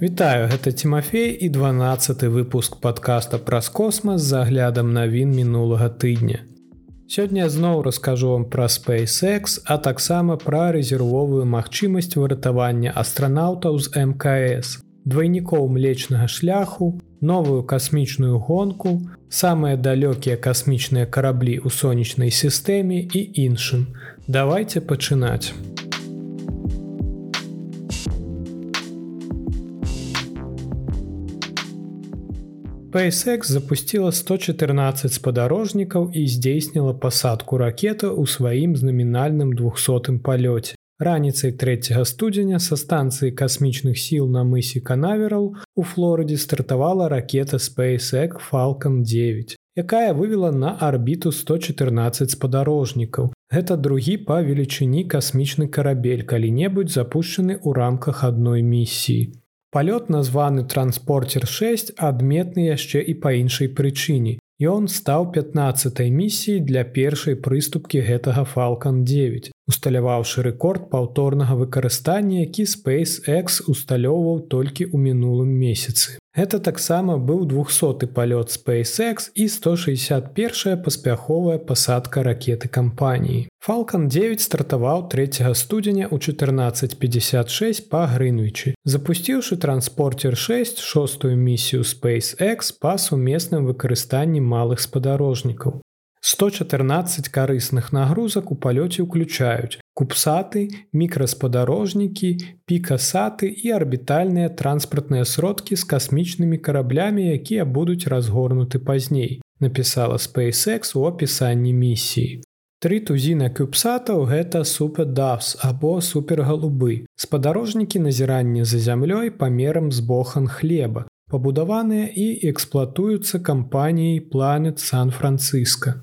Вітаю гэта Тимофей і 12 выпуск подкаста праз космас з заглядам навін мінулага тыдня. Сёння зноў раскажу вам пра SpaceX, а таксама пра рэзервовую магчымасць выратавання астранаўтаў з МКС, двайнікоў млечнага шляху, новую касмічную гонку, самыя далёкія касмічныя караблі ў сонечнай сістэме і іншым. Давайте пачынаць. SpaceX запустила 114 спадарожнікаў і здзейсніла пасадку ракета ў сваім знамінальным 200 палёце. Раніцай 3 студзеня са станцыі касмічных сіл на мысе канаверал у Флорыдзе стартавала ракета SpaceX Falалcon 9, якая вывела на арбіту 114 спадарожнікаў. Гэта другі па велічыні касмічны карабель калі-небудзь запущены ў рамках адной місіі. Палёт названы транспортер 6 адметны яшчэ і па іншай прычыне. Ён стаў 15 місіяй для першай прыступкі гэтага Falалcon 9, усталяваўшы рэкорд паўторнага выкарыстання, які SpaceX усталёўваў толькі ў мінулым месяцы. Гэта таксама быў 200 палёт SpaceX і 161 паспяховая пасадка ракеты кампаніі. Falалcon 9 стартаваў 3 студзеня ў 1456 па Грынвічы, запусціўшы транспортер 6 шостую місію SpaceX па сумесным выкарыстанні малых спадарожнікаў. 114 карысных нагрузак у палёце ўключаюць купсаты, мікраспадарожнікі, пікасаты і арбітальныя транспартныя сродкі з касмічнымі караблямі, якія будуць разгорнуты пазней, напісала SpaceX у апісанні місіі. Тры тузіна кюпсатаў гэта супердавс або супергалубы. Спадарожнікі назірання за зямлёй памерам з бохан хлеба, пабудаваныя і эксплуатуюцца кампаніяй планет Сан-Францыска.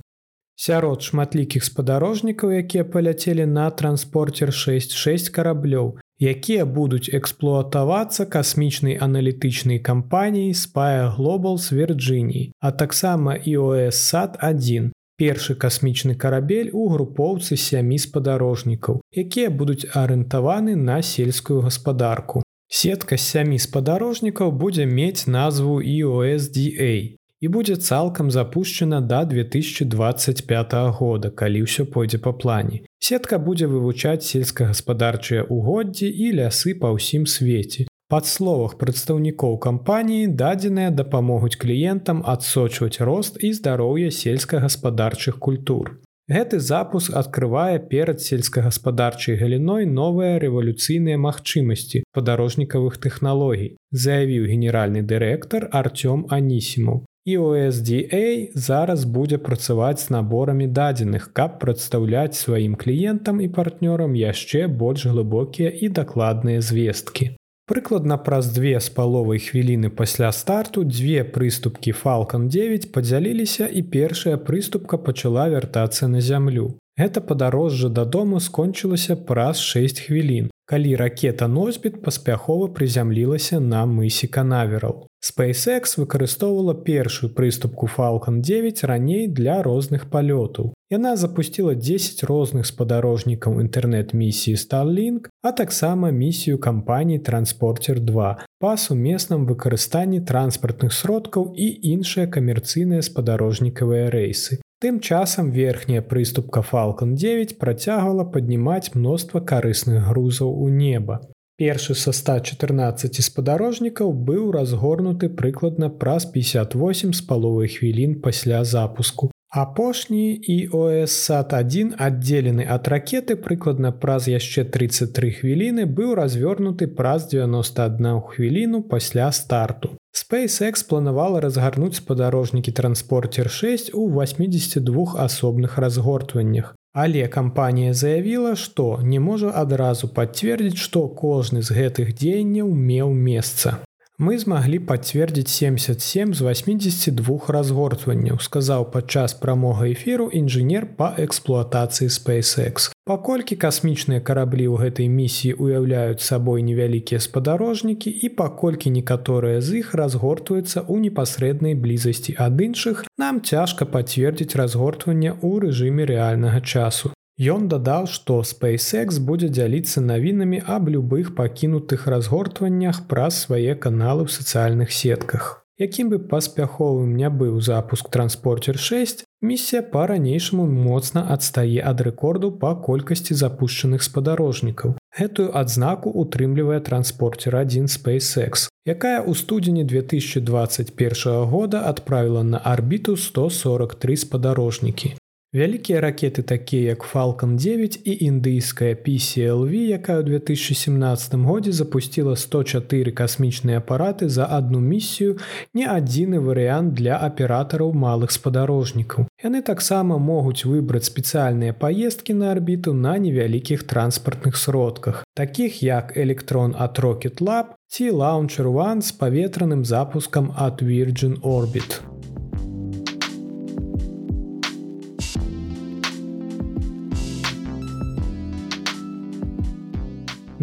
Сярод шматлікіх спадарожнікаў, якія паляцелі на транспортер 66 караблёў, якія будуць эксплуатавацца касмічнай аналітычнай кампаніяй Спая Global з Верджыніі, а таксама iOS сад 1, першы касмічны карабель у групоўцы сямі спадарожнікаў, якія будуць арыентаваны на сельскую гаспадарку. Сетка сямі спадарожнікаў будзе мець назву iOSDA і будзе цалкам запущена да 2025 года, калі ўсё пойдзе па плане. Сетка будзе вывучаць сельскагаспадарчыя угоддзі і лясы па ўсім свеце. Пад словах прадстаўнікоў кампаніі дадзеныя дапамогуць кліентам адсочваць рост і здароўе сельскагаспадарчых культур. Гэты запуск адкрывае перад сельскагаспадарчай галіной новыя рэвалюцыйныя магчымасці падарожнікавых тэхналогій, заявіў генеральны дырэктар Артём Анісімаў. USDA зараз будзе працаваць з наборамі дадзеных, каб прадстаўляць сваім кліентам і партнёрам яшчэ больш глыбокія і дакладныя звесткі. Прыкладна праз две з паловай хвіліны пасля старту дзве прыступкі Falалcon 9 падзяліліся і першая прыступка пачала вяртацца на зямлю. Гэта падарожжа дадому скончылася праз 6 хвілін, калі ракета носьбіт паспяхова прызямлілася на мысе канаверал. SpaceX выкарыстоўвала першую прыступку Falалcon 9 раней для розных палётаў. Яна запустила 10 розных спадарожнікаў інтэрнэт-місіі Starlink, а таксама місію кампаній Транспортер 2 па сумесным выкарыстанні транспартных сродкаў і іншыя камерцыйныя спадарожнікавыя рэйсы. Тым часам верхняя прыступка Falалcon 9 працягвала паднімаць мноства карысных грузаў у неба. Першы са 114 спадарожнікаў быў разгорнуты прыкладна праз 58 з паловай хвілін пасля запуску. Апошні і ОССад1 аддзелены ад ракеты прыкладна праз яшчэ 33 хвіліны быў развернуты праз 91 хвіліну пасля старту. SpaceX планавала разгарнуць спадарожнікі транспортер 6 у 82 асобных разгортваннях. Але кампанія заявіла, што не можа адразу пацвердзіць, што кожны з гэтых дзеянняў меў месца. Мы змаглі пацвердзіць 77 з 82 разгортванняў, сказаў падчас прамога эфіру інжынер па эксплуатацыі SpaceX. Паколькі касмічныя караблі ў гэтай місіі ўяўляюць сабой невялікія спадарожнікі і паколькі некаторыя з іх разгортваюцца ў непасрэднай блізасці ад іншых, нам цяжка пацвердзіць разгортванне ў рэжыме рэальнага часу. Ён дадаў, што SpaceX будзе дзяліцца навінамі аб любых пакінутых разгортваннях праз свае каналы ў сацыяльных сетках. Якім бы паспяховым не быў запуск транспортер 6, місія па-ранейшаму моцна адстае ад рэкорду па колькасці запушчаных спадарожнікаў. Гэтую адзнаку утрымлівае транспортер 1 SpaceX, якая ў студзені 2021 года адправіла на арбіту 143 спадарожнікі. Вялікія ракеты такія як Falалcon 9 і індыйская PCLV, якая ў 2017 годзе запусціла 104 касмічныя апараты за адну місію, не адзіны варыянт для аператараў малых спадарожнікаў. Яны таксама могуць выбраць спецыяльныя паездкі на арбіту на невялікіх транспартных сродках, такіх як электрон от Rocket Lab ці Launcher One з паветраным запускам от Virgin Orbit.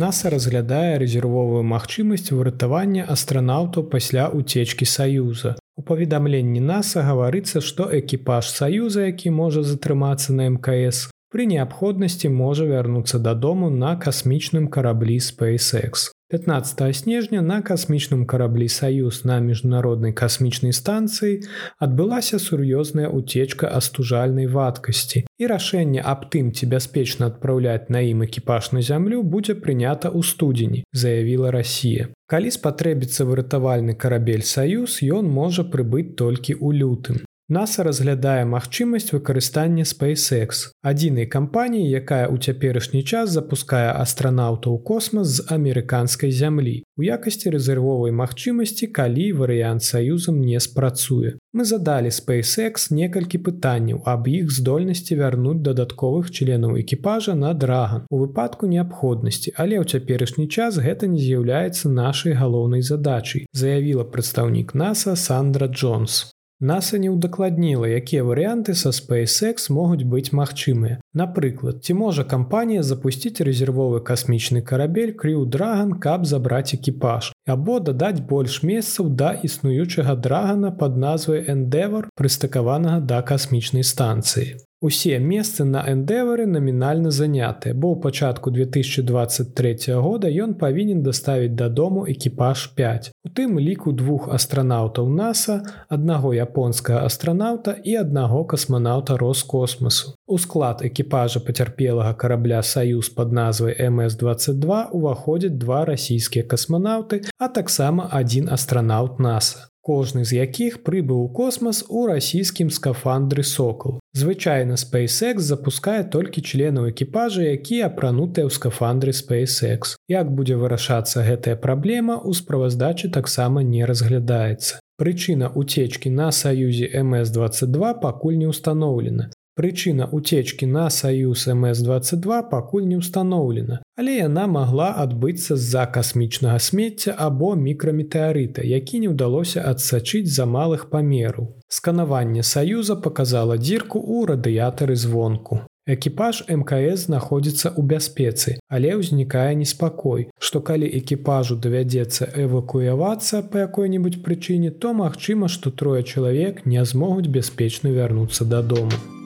NASA разглядае рэзервовую магчымасць выратавання астранаўтаў пасля уцечкі саюза. У паведамленні NASA гаварыцца, што экіпаж саюза, які можа затрымацца на мкс, пры неабходнасці можа вярнуцца дадому на касмічным караблі SpaceX. 15 снежня на касмічным караблі саюз на міжнароднай касмічнай станцыі адбылася сур'ёзная уцечка астужальнай вадкасці і рашэнне аб тым ці бяспечна адпраўляць на ім экіпаж на зямлю будзе прынята ў студзені заявіла Расія калі спатрэбіцца выратавальны карабель саюз ён можа прыбыць толькі ў лютым NASA разглядае магчымасць выкарыстання SpaceX, адзінай кампаніі, якая ў цяперашні час запускае астранаўтаў космас з амерыканскай зямлі у якасці рэзервовай магчымасці, калі варыянт саюзам не спрацуе. Мы задалі SpaceX некалькі пытанняў аб іх здольнасці вярнуць дадатковых членаў экіпажа на драган у выпадку неабходнасці, але ў цяперашні час гэта не з'яўляецца нашай галоўнай задачай, заявіла прадстаўнік NASA Сандра Джонс. NASA не ўдакладніла, якія варыянты са SpaceX могуць быць магчымыя. Напрыклад, ці можа кампанія запусціць рэзервовы касмічны карабель Крю Драган, каб забраць экіпаж, або дадаць больш месцаў да існуючага драгана пад назвай Эндевар, прыстакаванага да касмічнай станцыі. Усе месцы на эндевары намінальна занятыя, бо ў пачатку 2023 года ён павінен даставіць дадому экіпаж 5. У тым ліку двух астранаўтаў NASAа, аднаго японскага астранаўта і аднаго касманаўта Роскосмасу. У склад экіпажа пацярпелага карабля Саюз пад назвай МС22 уваходзяць два расійскія касманаўты, а таксама адзін астранаўт NASAа кожны з якіх прыбыў у космас у расійскім скафандры сокол. Звычайна SpaceX запускае толькі членаў экіпажа, якія апранутыя ў скафандры SpaceX. Як будзе вырашацца гэтая праблема у справаздачы таксама не разглядаецца. Прычына уцечкі на саюзе МС22 пакуль не ўстаноўлена. Прычына уцечкі на саюз МС22 пакуль не ўстаноўлена, але яна магла адбыцца з-за касмічнага смецця або мікраметэарыта, які не ўдалося адсачыць за малых памераў. Сканаванне саюза показала дзірку ў радыятары звонку. Экіпаж мкс знаходзіцца ў бяспецы, але ўзнікае неспакой, што калі экіпажу давядзецца эвакуявацца па якой-небудзь прычыне, то магчыма, што трое чалавек не змогуць бяспечна вярнуцца дадому.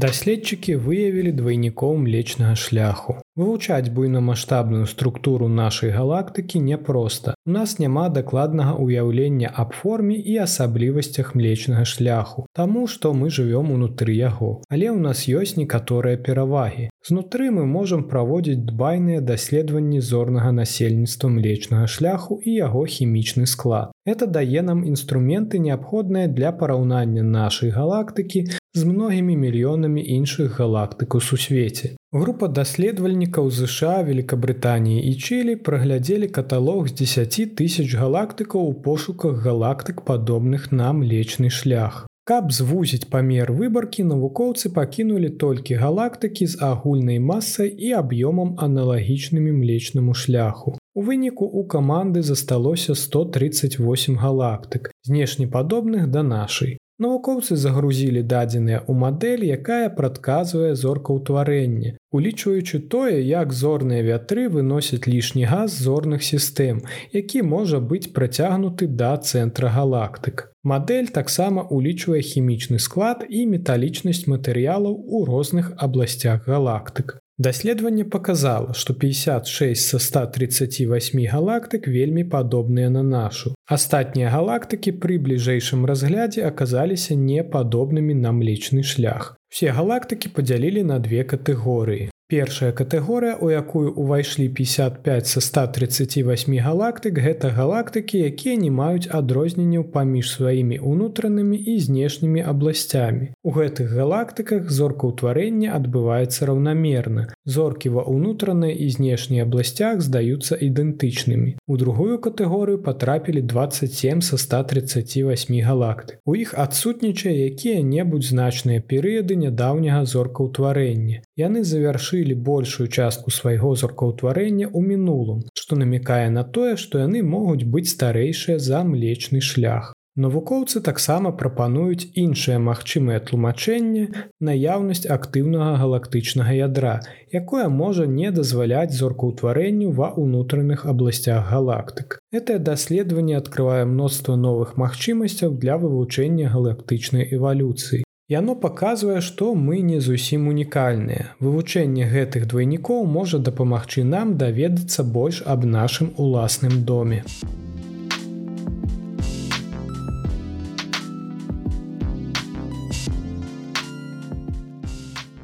Даследчыкі выявілі двайнікоў млечнага шляху. Вывучаць буйнамаштабную структуру нашай галактыкі няпроста. У нас няма дакладнага ўяўлення аб форме і асаблівасцях млечнага шляху, Таму што мы жывём унутры яго. Але ў нас ёсць некаторыя перавагі. Знутры мы можам праводзіць дбайныя даследаванні зорнага насельніцтва млечнага шляху і яго хімічны склад. Это дае нам інструменты неабходныя для параўнання нашай галактыкі з многімі мільёнамі іншых галактык у сусвеце. Група даследавальнікаў ЗША, Великабрытаніі і Чылі праглядзелі каталог з 10 тысяч галактыкаў у пошуках галактык падобных на млечны шлях. Каб звузіць памер выбаркі, навукоўцы пакінулі толькі галактыкі з агульнай масай і аб'ёмам аналагічнымі млечнаму шляху. У выніку у каманды засталося 138 галактык, знешне падобных да нашай. Навукоўцы загрузілі дадзеныя ў мадэль, якая прадказвае зоркаўтварэнне, улічваючы тое, як зорныя вятры выносяць лішні газ зорных сістэм, які можа быць працягнуты да цэнтра галактык. Мадэль таксама улічвае хімічны склад і металічнасць матэрыялаў у розных абласцях галактык. Даследаванне показала, што 56 са 138 галактык вельмі падобныя на нашу. Астатнія галактыкі пры бліжэйшым разглядзе аказаліся непадобнымі на млечны шлях. Усе галактыкі падзялілі на две катэгорыі. Першая катэгорыя, у якую ўвайшлі 55 са 138 галактык, гэта галактыкі, якія не маюць адрозненняў паміж сваімі ўнутранымі і знешнімі абласцямі. У гэтых галактыках зоркаўтварэння адбываецца раўнамерна. Зоркі ва ўнутранай і знешніх абласцях здаюцца ідэнтычнымі. У другую катэгорыю патрапілі 27 са 138 галактык. У іх адсутнічае якія-небудзь значныя перыяды нядаўняга зоркаўтварэння. Яны завяршылі большую частку свайго зоркаўтварэння ў мінулым, што намікае на тое, што яны могуць быць старэйшыя за млечны шлях. Навукоўцы таксама прапануюць іншае магчымае тлумачэнне наяўнасць актыўнага галактычнага ядра, якое можа не дазваляць зоркаўтварэнню ва ўнутраных абласцях галактык. Гэтае даследаванне адкрывае мноства новых магчымасцяў для вывучэння галактычнай эвалюцыі. Яно паказвае, што мы не зусім унікальныя. Вывучэнне гэтых двайнікоў можа дапамагчы нам даведацца больш аб нашым уласным доме.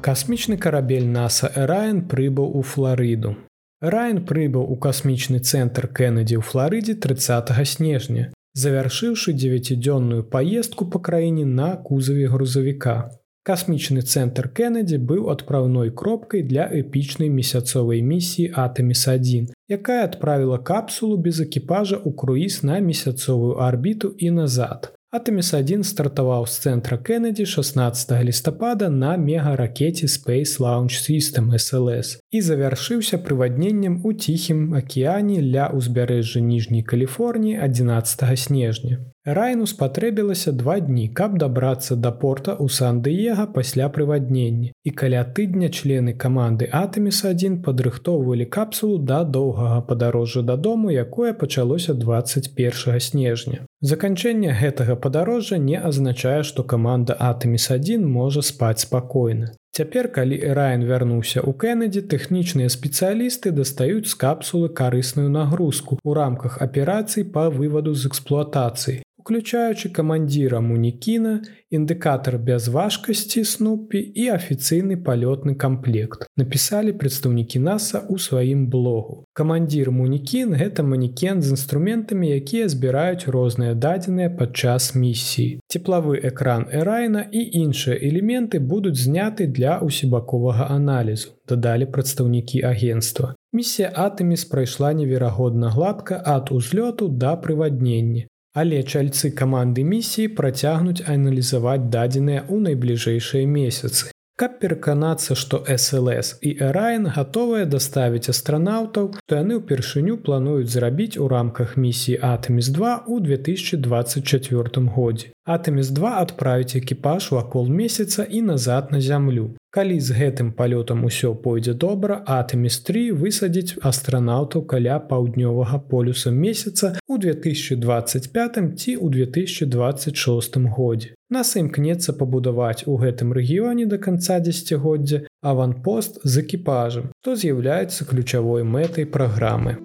Касмічны карабель NASA Райан прыбыў у Флорыду. Райан прыбыў у касмічны цэнтр Кеннеді ў Флорыдзе 30 снежня завяршыўшы дзевяцідзённую паездку па краіне на кузаве грузавіка. Касмічны цэнтр Кеннеді быў адпраўной кропкай для эпічнай месяцовай місіі Атаміс-1, якая адправіла капсулу без экіпажа ў круіз на месяцовую арбіту і назад. Атаміс-1 стартаваў з цэнтра Кеннеді 16 лістапада на мегаракеце Space Launch System SLS і завяршыўся прывадненнем у ціхім акіяне ля ўзбярэжжа ніжняй Каліфорніі 11 снежня. Райну спатрэбілася два дні, каб дабрацца да порта ў Сан-дыега пасля прываднення. І каля тыдня члены каманды Атэміс-1 падрыхтоўвалі капсулу да доўгага падарожжа дадому, якое пачалося 21 снежня. Заканчэнне гэтага падарожжа не азначае, што каманда Атэміс-1 можа спаць спакойна. Цяпер, калі Райан вярнуўся ў Кеннеді, тэхнічныя спецыялісты дастаюць з капсулы карысную нагрузку ў рамках аперацый па вываду з эксплуатацыі уключаючы камандзіра мунікіна, індыкатар бязважкасці снупі і афіцыйны палётны камплект. Напісалі прадстаўнікі NASAа ў сваім блогу. Камандзір мунікін гэта манекен з інструментамі, якія збіраюць розныя дадзеныя падчас місіі. Цеплавы экран Эрайна і іншыя элементы будуць зняты для усебаковага аналізу, дадалі прадстаўнікі агенства. Місія Атэміс прайшла неверагодна гладка ад узлёту да прываднення але чальцы каманды місіі працягнуць аналізаваць дадзеныя ў найбліжэйшыя месяцы. Каб пераканацца, што SLС і Эрайн гатовыя даставіць астранаўтаў, то яны ўпершыню плануюць зрабіць у рамках місіі Атэміс-2 ў 2024 годзе. Атэміс-2 адправіць экіпаж вакол месяца і назад на зямлю. Калі з гэтым палётам усё пойдзе добра, Атэміс-3 высадзіць астранаўтаў каля паўднёвага полюса месяца ў 2025 ці ў 2026 годзе. Нас імкнецца пабудаваць у гэтым рэгіёне да канца дзегоддзя аванпост з экіпажам, што з'яўляецца ключавой мэтай праграмы.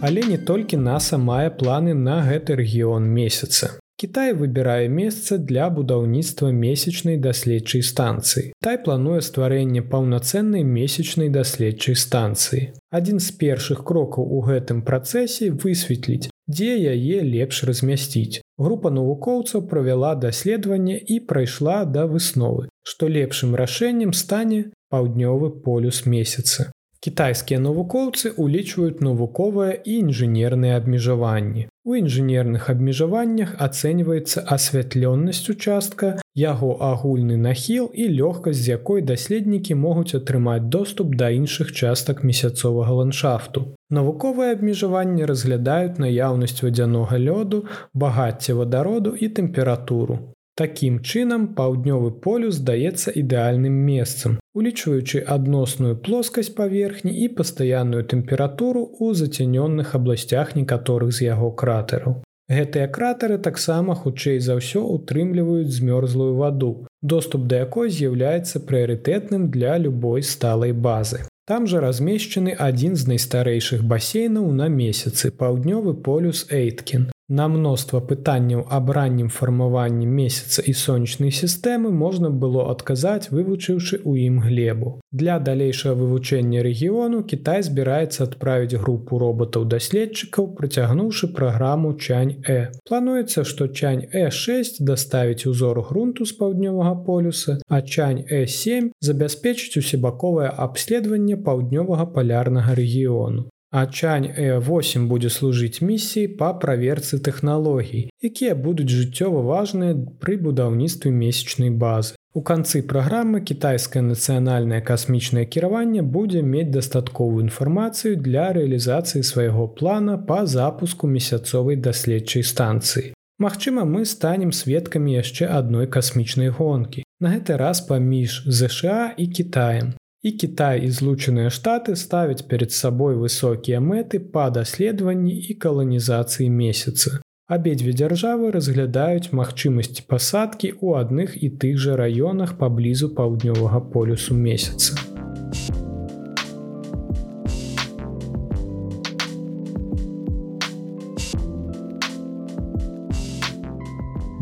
Але не толькі NASAа мае планы на гэты рэгіён месяца. Кітай выбірае месца для будаўніцтва месячнай даследчай станцыі. Тай плануе стварэнне паўнацэннай месячнай даследчай станцыі. Адзін з першых крокаў у гэтым працэсе высветліць, дзе яе лепш размясціць. Група навукоўцаў правяла даследаванне і прайшла да высновы, што лепшым рашэннем стане паўднёвы полюс месяца. Кітайскія навукоўцы ўлічваюць навуковыя і інжынерныя абмежаванні. У інжынерных абмежаваннях ацэньваецца асвятлённасць участка, яго агульны нахіл і лёгкасць, з якой даследнікі могуць атрымаць доступ да іншых частак месяцовага ландшафту. Навуковыя абмежаванні разглядаюць наяўнасць вадзянога лёду, багацце вадароду і тэмпературу. Такім чынам паўднёвы полюс здаецца ідэальным месцам, улічваючы адносную плоскасць паверхні і пастаянную тэмпературу ў зацянённых абласцях некаторых з яго кратараў. Гэтыя кратары таксама хутчэй за ўсё утрымліваюць змёрзлую ваду, доступ да якой з'яўляецца прыярытэтным для любой сталай базы. Там жа размешчаны адзін з найстарэйшых басейнаў на месяцы паўднёвы полюс Эйткін. На мноства пытанняў аб раннім фармаванні месяца і сонечнай сістэмы можна было адказаць, вывучыўшы ў ім глебу. Для далейшага вывучэння рэгіёну Кітай збіраецца адправіць групу роботаў-даследчыкаў, прыцягнуўшы праграму Чань Э. Плануецца, што Чань Э6 даставіць узор грунту з паўднёвага полюса, а Чань Э7 забяспечыць усебаковае абследаванне паўднёвага палярнага рэгіёну. Ачань Э8 будзе служыць місіі па праверцы тэхналогій, якія будуць жыццёва важныя пры будаўніцтве месячнай базы. У канцы праграмы кітайскае нацыянальнае касмічнае кіраванне будзе мець дастатковую інфармацыю для рэалізацыі свайго плана па запуску месяцовай даследчай станцыі. Магчыма, мы станем сведкамі яшчэ адной касмічнай гонкі. На гэты раз паміж ЗША і Кітаем. І Кітай і злучаныя штаты ставяць перад сабой высокія мэты па даследаванні і каланізацыі месяца. Абедзве дзяржавы разглядаюць магчымасці пасадкі ў адных і тых жа раёнах паблізу паўднёвага полюсу месяца.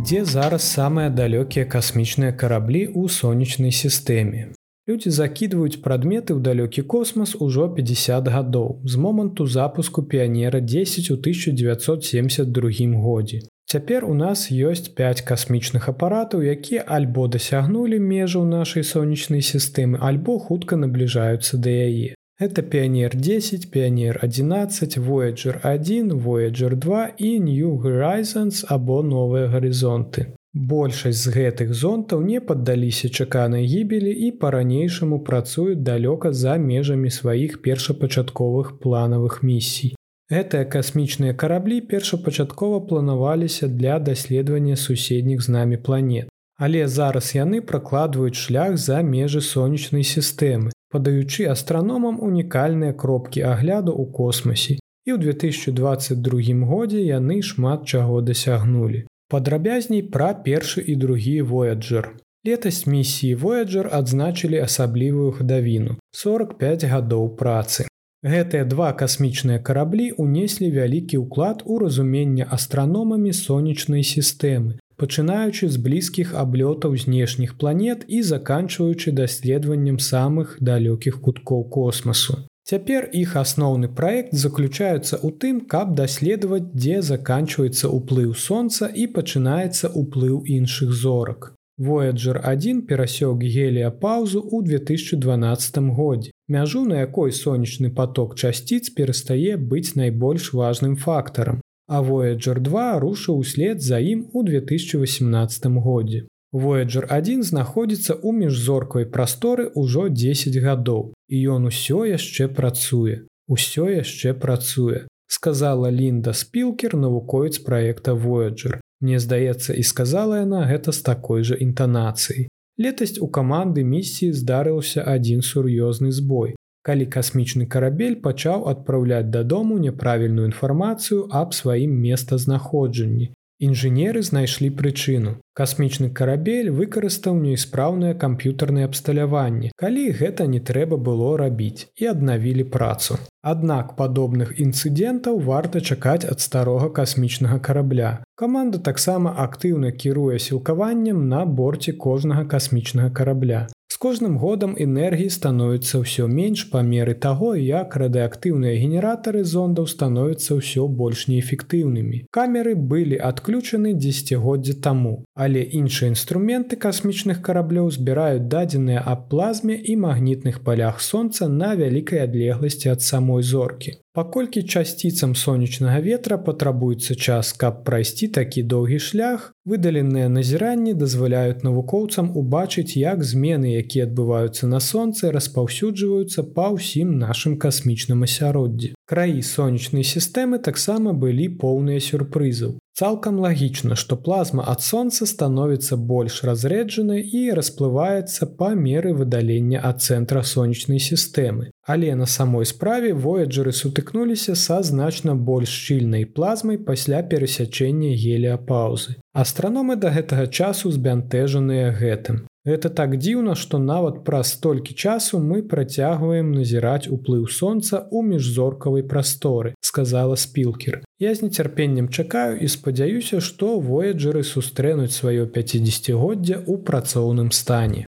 Дзе зараз самыя далёкія касмічныя караблі ў сонечнай сістэме. Людзі закідваюць прадметы ў далёкі космас ужо 50 гадоў з моманту запуску піянера 10 у 1972 годзе. Цяпер у нас ёсць 5 касмічных апаратаў, якія альбо дасягнулі межаў нашай сонечнай сістэмы, альбо хутка набліжаюцца да яе. Это піянер 10, піянер 11, Voyager 1, Voyager 2 і New Horizons або новыя гарызонты. Большасць з гэтых зонтаў не паддаліся чаканай гібелі і па-ранейшаму працуюць далёка за межамі сваіх першапачатковых планавых місій. Гэтыя касмічныя караблі першапачаткова планаваліся для даследавання суседніх з намі планет. Але зараз яны пракладваюць шлях за межы сонечнай сістэмы, падаючы астраномам унікальныя кропкі агляду ў космосе. І ў 2022 годзе яны шмат чаго дасягнулі. Падрабязней пра першы і другі Voyager. Летась місіі Voyager адзначылі асаблівую хадавіну 45 гадоў працы. Гэтыя два касмічныя караблі ўнеслі вялікі ўклад у разуменне астраномамі сонечнай сістэмы, пачынаючы з блізкіх аблётаў знешніх планет і заканчваючы даследаваннем самых далёкіх куткоў космасу. Цяпер іх асноўны праект заключаецца ў тым, каб даследаваць, дзе заканчваецца ўплыў сонца і пачынаецца ўплыў іншых зорак. Voyager 1 перасёк гелія паўзу ў 2012 годзе. Мяжу, на якой сонечны поток часціц перастае быць найбольш важным фактарам. А Voyager 2 рушыў услед за ім у 2018 годзе. Voyager 1 знаходзіцца ў міжзоркавай прасторы ўжо 10 гадоў і ён усё яшчэ працуе усё яшчэ працуе сказала Лінда спілкер навуковец проекта Voyager Мне здаецца і сказала яна гэта з такой жа інтанацыяй. Летасць у каманды місіі здарыўся адзін сур'ёзны збой. Калі касмічны карабель пачаў адпраўляць дадому няправільную інфармацыю аб сваім месцазнаходжанні Інжынеры знайшлі прычыну. Касмічны карабель выкарыстаў неіспраўнае камп'ютарнае абсталяванне, калі гэта не трэба было рабіць і аднавілі працу. Аднак падобных інцыдэнтаў варта чакаць ад старога касмічнага карабля. Каманда таксама актыўна кіруе сілкаваннем на борце кожнага касмічнага карабля. З кожным годам энергіі становіцца ўсё менш па меры таго, як радыактыўныя генератары зондаў становяцца ўсё больш неэфектыўнымі. Камеры былі адключаны дзесяцігоддзя таму, але іншыя інструменты касмічных караблёў збіраюць дадзеныя аб плазме і магнітных палях сонца на вялікай адлегласці ад самой зоркі. Паколькі часціцам сонечнага ветра патрабуецца час, каб прайсці такі доўгі шлях, выдаленыя назіранні дазваляюць навукоўцам убачыць, як змены, якія адбываюцца на сонцы, распаўсюджваюцца па ўсім нашым касмічным асяроддзі. Краі сонечнай сістэмы таксама былі поўныя сюрпрызаў. Цалкам лагічна, што плазма ад сонца становіцца больш разрэджанай і расплываецца па меры выдалення ад цэнтра сонечнай сістэмы. Але на самой справе вояджеры сутыкнуліся са значна больш шчыльнай плазмай пасля перасячэння геліапаўзы. Астраномы да гэтага часу збянтэжаныя гэтым. Гэта так дзіўна, што нават праз столькі часу мы працягваем назіраць уплыў сонца ў міжзоркавай прасторы, сказала спілкер. Я з нецярпеннем чакаю і спадзяюся, што вояджеры сустрэнуць сваё 50годдзя ў працоўным стане.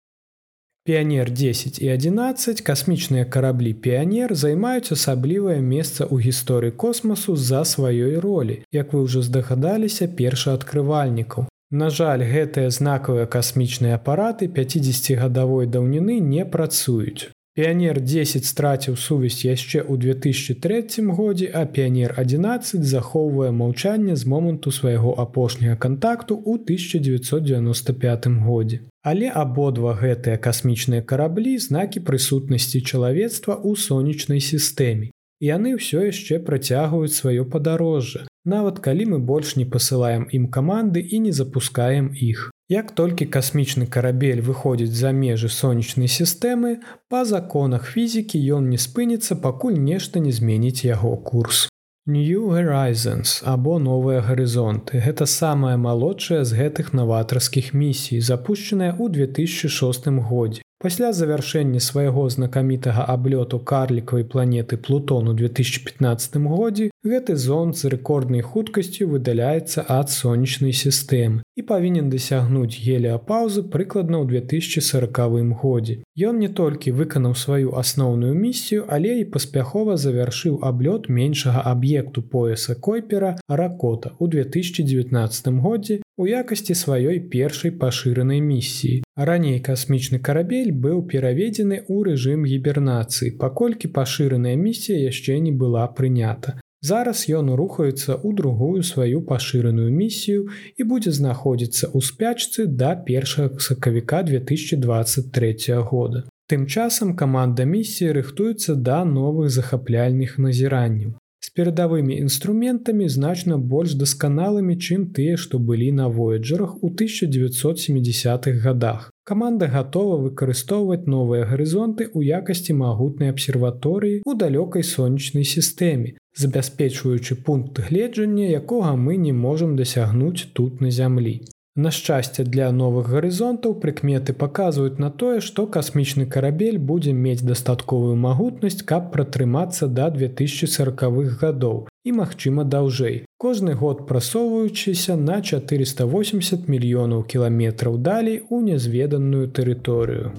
Піянер 10 і 11 касмічныя караблі піянер займаюць асаблівае месца ў гісторыі космасу з-за сваёй ролі, як вы ўжо здагадаліся першаадкрывальнікаў. На жаль, гэтыя знакавыя касмічныя апараты 50гадовой даўніны не працуюць. Піянер 10 страціў сувязь яшчэ ў 2003 годзе, а піянер 11 захоўвае маўчанне з моманту свайго апошняга кантакту ў 1995 годзе. Але абодва гэтыя касмічныя караблі знакі прысутнасці чалавецтва ў сонечнай сістэме. Яны ўсё яшчэ працягваюць сваё падарожжа, нават калі мы больш не пасылаем ім каманды і не запускаем іх. Як толькі касмічны карабель выходзіць за межы сонечнай сістэмы, па законах фізікі ён не спыніцца, пакуль нешта не зменіць яго курс. New Horizons або новыя гарызонты. Гэта самая малодшая з гэтых наватарскіх місій, запущенная ў 2006 годзе. Пасля завяршэння свайго знакамітага аблёту карлікавай планеты Плутону 2015 годзе гэты зон з рэкорднай хуткасцю выдаляецца ад сонечнай сістэмы і павінен дасягнуць геліапаўзы прыкладна ў 2040 годзе. Ён не толькі выканаў сваю асноўную місію, але і паспяхова завяршыў аблёт меншага аб'екту пояса койпера ракота ў 2019 годзе у якасці сваёй першай пашыранай місіі. Раней касмічны карабель быў пераведзены ў рэжым гібернацыі, паколькі пашыраная місія яшчэ не была прынята. Зараз ён рухаецца ў другую сваю пашыраную місію і будзе знаходзіцца ў спячцы да першага сакавіка 2023 года. Тым часам каманда місіі рыхтуецца да новых захапляльных назіранняў з перадавымі інструментамі значна больш дасканалымі, чым тыя, што былі на вояджерах у 1970-х годах. Каманда гатова выкарыстоўваць новыя гарызонты ў якасці магутнай абсерваторыі ў далёкай сонечнай сістэме, забяспечваючы пункт гледжання, якога мы не можам дасягнуць тут на зямлі. На шчасце для новых гарызонтаў прыкметы паказваюць на тое, што касмічны карабель будзе мець дастатковую магутнасць, каб пратрымацца да 2040х гадоў і, магчыма, даўжэй. Кожны год прасоўваючыся на 480 мільёнаў кіламетраў далей у нязведаную тэрыторыю.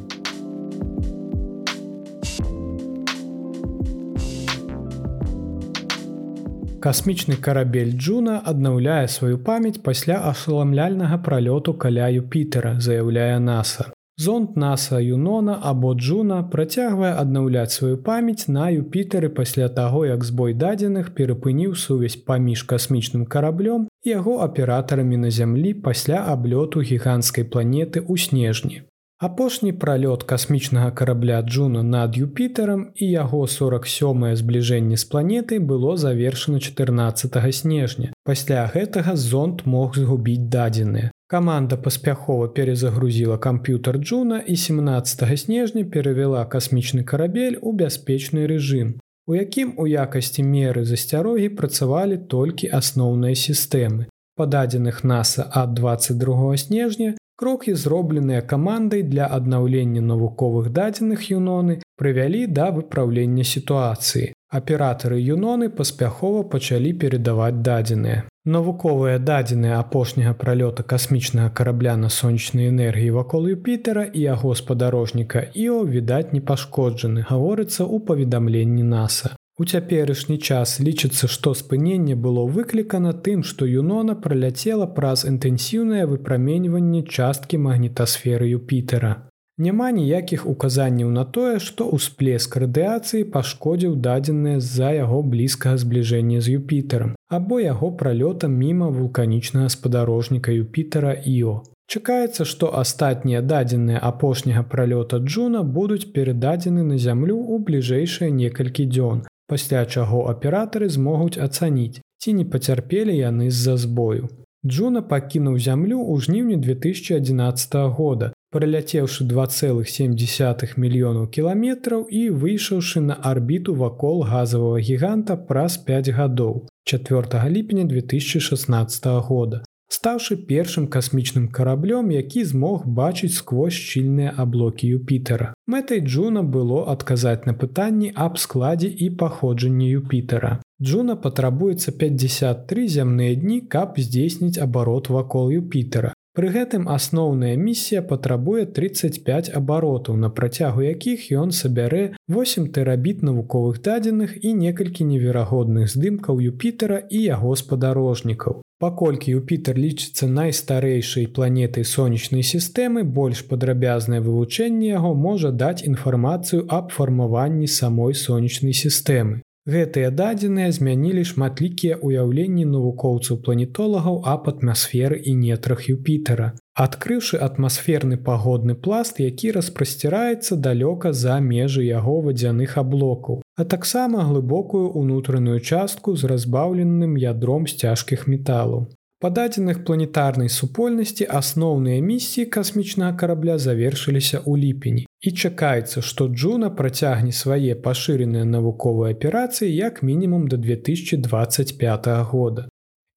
Касмічны карабель Джуна аднаўляе сваю памяць пасля ашаламляльнага пралёту каля Юпітера, заяўляе NASAа. Зонт NASAа Юнона або Джуна працягвае аднаўляць сваю памяць на Юпітары пасля таго, як збой дадзеных перапыніў сувязь паміж касмічным караблём і яго аператарамі на зямлі пасля аблёту гіганцкай планеты ў снежні. Апошні пралёт касмічнага карабля Джуна над Юпітерам і яго 47е збліжэнне з планетай было завершана 14 снежня. Пасля гэтага зонт мог згубіць дадзеныя. Каманда паспяхова перезагрузіла камп'ютар Джуна і 17 снежня перавяла касмічны карабель у бяспечны рэжым, у якім у якасці меры засцярогі працавалі толькі асноўныя сістэмы. Па дадзеных NASAа ад 22 снежня Крокі, зробленыя камандай для аднаўлення навуковых дадзеных юноны, прывялі да выпраўлення сітуацыі. Аператары юноны паспяхова пачалі перадаваць дадзеныя. Навуковыя дадзеныя апошняга пралёта касмічнага карабля на сонечнай энергіі вакол Юпітера і яго спадарожніка Іо відаць не пашкоджаны, гаворыцца ў паведамленні NASAа. У цяперашні час лічыцца, што спыненне было выклікана тым, што Юнона праляцела праз інтэнсіўнае выпраменьванне часткі магнітасферы Юпітера. Няма ніякіх указанняў на тое, што ўсплеск радыяцыі пашкодзіў дадзеныя з-за яго блізкага збліжэння з Юпітером або яго пралётам міма вулканічнага спадарожніка Юпітера Іо. Чакаецца, што астатнія дадзеныя апошняга пралёта Джуна будуць перададзены на зямлю ў бліжэйшыя некалькі дзён, пасля чаго аператары змогуць ацаніць, ці не пацярпелі яны з-за збою. Джуна пакінуў зямлю ў жніўні 2011 года, праляцеўшы 2,7 мільёнаў кіламетраў і выйшаўшы на арбіту вакол газавага гіганта праз 5 гадоў 4 ліпеня 2016 года стаўшы першым касмічным караблём, які змог бачыць сквозь шчыльныя аблокі Юпітера. Мэтай Джуна было адказаць на пытанні аб складзе і паходжанні Юпітера. Джуна патрабуецца 53 зямныя дні, каб здзейсніць абарот вакол Юпітера. Пры гэтым асноўная місія патрабуе 35 абаротаў, на працягу якіх ён сабярэ 8 тэрабіт навуковых дадзеных і некалькі неверагодных здымкаў Юпітера і яго спадарожнікаў. Паколькі Юпітер лічыцца найстарэйшай планетай сонечнай сістэмы, больш падрабязнае вывучэнне яго можа даць інфармацыю аб фармаванні самой сонечнай сістэмы. Гэтыя дадзеныя змянілі шматлікія ўяўленні навукоўцаў планетолагаў аб атмасферы і нетрах Юпітера. Адкрыўшы атмасферны пагодны пласт, які распрасціраецца далёка за межы яго вадзяных аблокаў, а таксама глыбокую ўнутраную частку з разбаўленым ядром з цяжкіх металаў. Па дадзеных планетарнай супольнасці асноўныя місіі касмічнага карабля завершыліся ў ліпені. І чакаецца, што Джуна працягне свае пашыреныя навуковыя аперацыі як мінімум да 2025 года.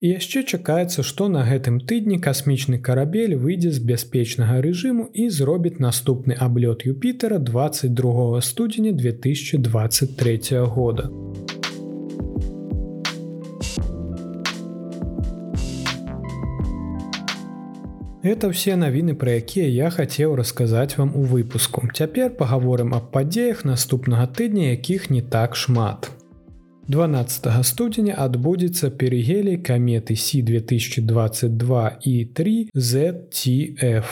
І яшчэ чакаецца, што на гэтым тыдні касмічны карабель выйдзе з бяспечнага рэжыму і зробіць наступны аблёт Юпітера 22 студзеня 2023 года. Это ўсе навіны, пра якія я хацеў расказаць вам у выпуску. Цяпер пагаворым аб падзеях наступнага тыдня, якіх не так шмат. 12 студзеня адбудзецца перегелей каметы Сі 2022 і 3 ZTF.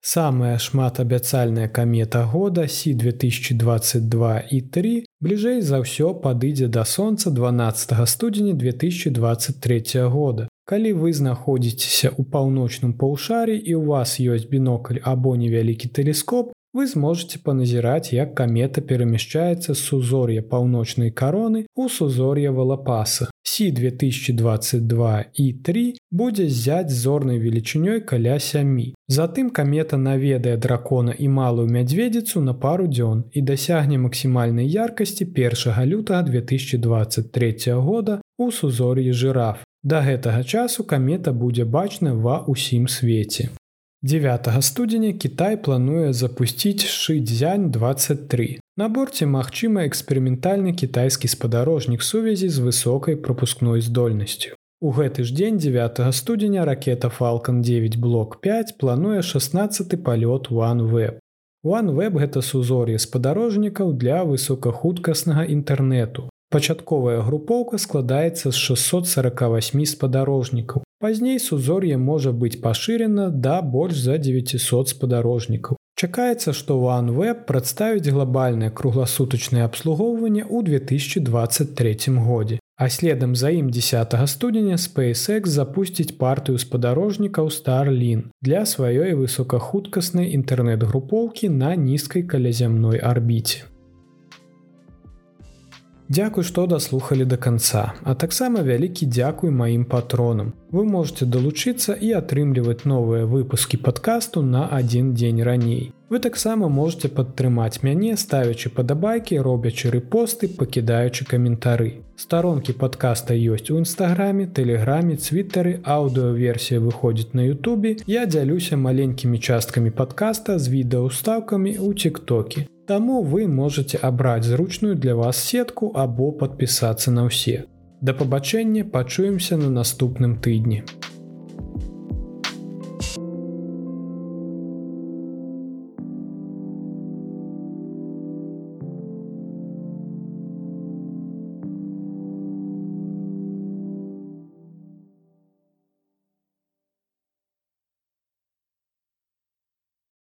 Самая шматабяцальная камета года Сі 2022 і 3 бліжэй за ўсё падыдзе да сонца 12 студзеня 2023 года. Калі вы знаходзіцеся ў паўночным паўшарі і ў вас ёсць бінокль або невялікі тэлескоп, вы зможете паназіраць, як камета перамяшчаецца з сузор'я паўночнай кароны ў сузор'я валапаса. Сі 2022 і 3 будзе зяць зорнай велічынёй каля сямі. Затым камета наведае дракона і малую мядзведзіцу на пару дзён і дасягне максімальнай яркасці 1 лютага 2023 года у сузор'і жыраф. Да гэтага часу камета будзе бачна ва ўсім свеце. 9 студзеня Кітай плануе запусціць шыдзянь 23. На борце магчыма эксперыментальны кітайскі спадарожнік сувязі з высокай пропускной здольнасцю. У гэты ж дзень 9 студзеня ракета Falалcon 9 блок 5 плануе 16 палёт OneWeb. OneWeb гэта сузор'е спадарожнікаў для высокахуткаснага інтэрнэту. Пачатковая групоўка складаецца з 648 спадарожнікаў. Пазней сузор'е можа быць пашырена да больш за 900 спадарожнікаў. Чакаецца, што OneWeb прадставіць глобальнае кругласутачнае абслугоўванне ў 2023 годзе. А следам за ім 10 студзеня SpaceX запусціць партыю спадарожнікаў Starlin для сваёй высокахуткаснай інтэрнэт-групоўкі на нізкай калязямной арбіце. Дзякуй, што даслухалі да канца, а таксама вялікі дзякуй маім патронам. Вы можете далучыцца і атрымліваць новыя выпускі падкасту на адзін дзень раней. Вы таксама можете падтрымаць мяне, ставячы падабайкі, робячы рэпосты, пакідаючы каментары. Старонкі падкаста ёсць у нстаграме, тэлеграме, цвітары, аўдыоверсія выходзіць на Ютубе. Я дзялюся маленькімі часткамі падкаста з відэаўстаўкамі ў тик-токе. Таму вы можете абраць зручную для вас сетку або падпісацца на ўсе. Да пабачэння пачуемся на наступным тыдні.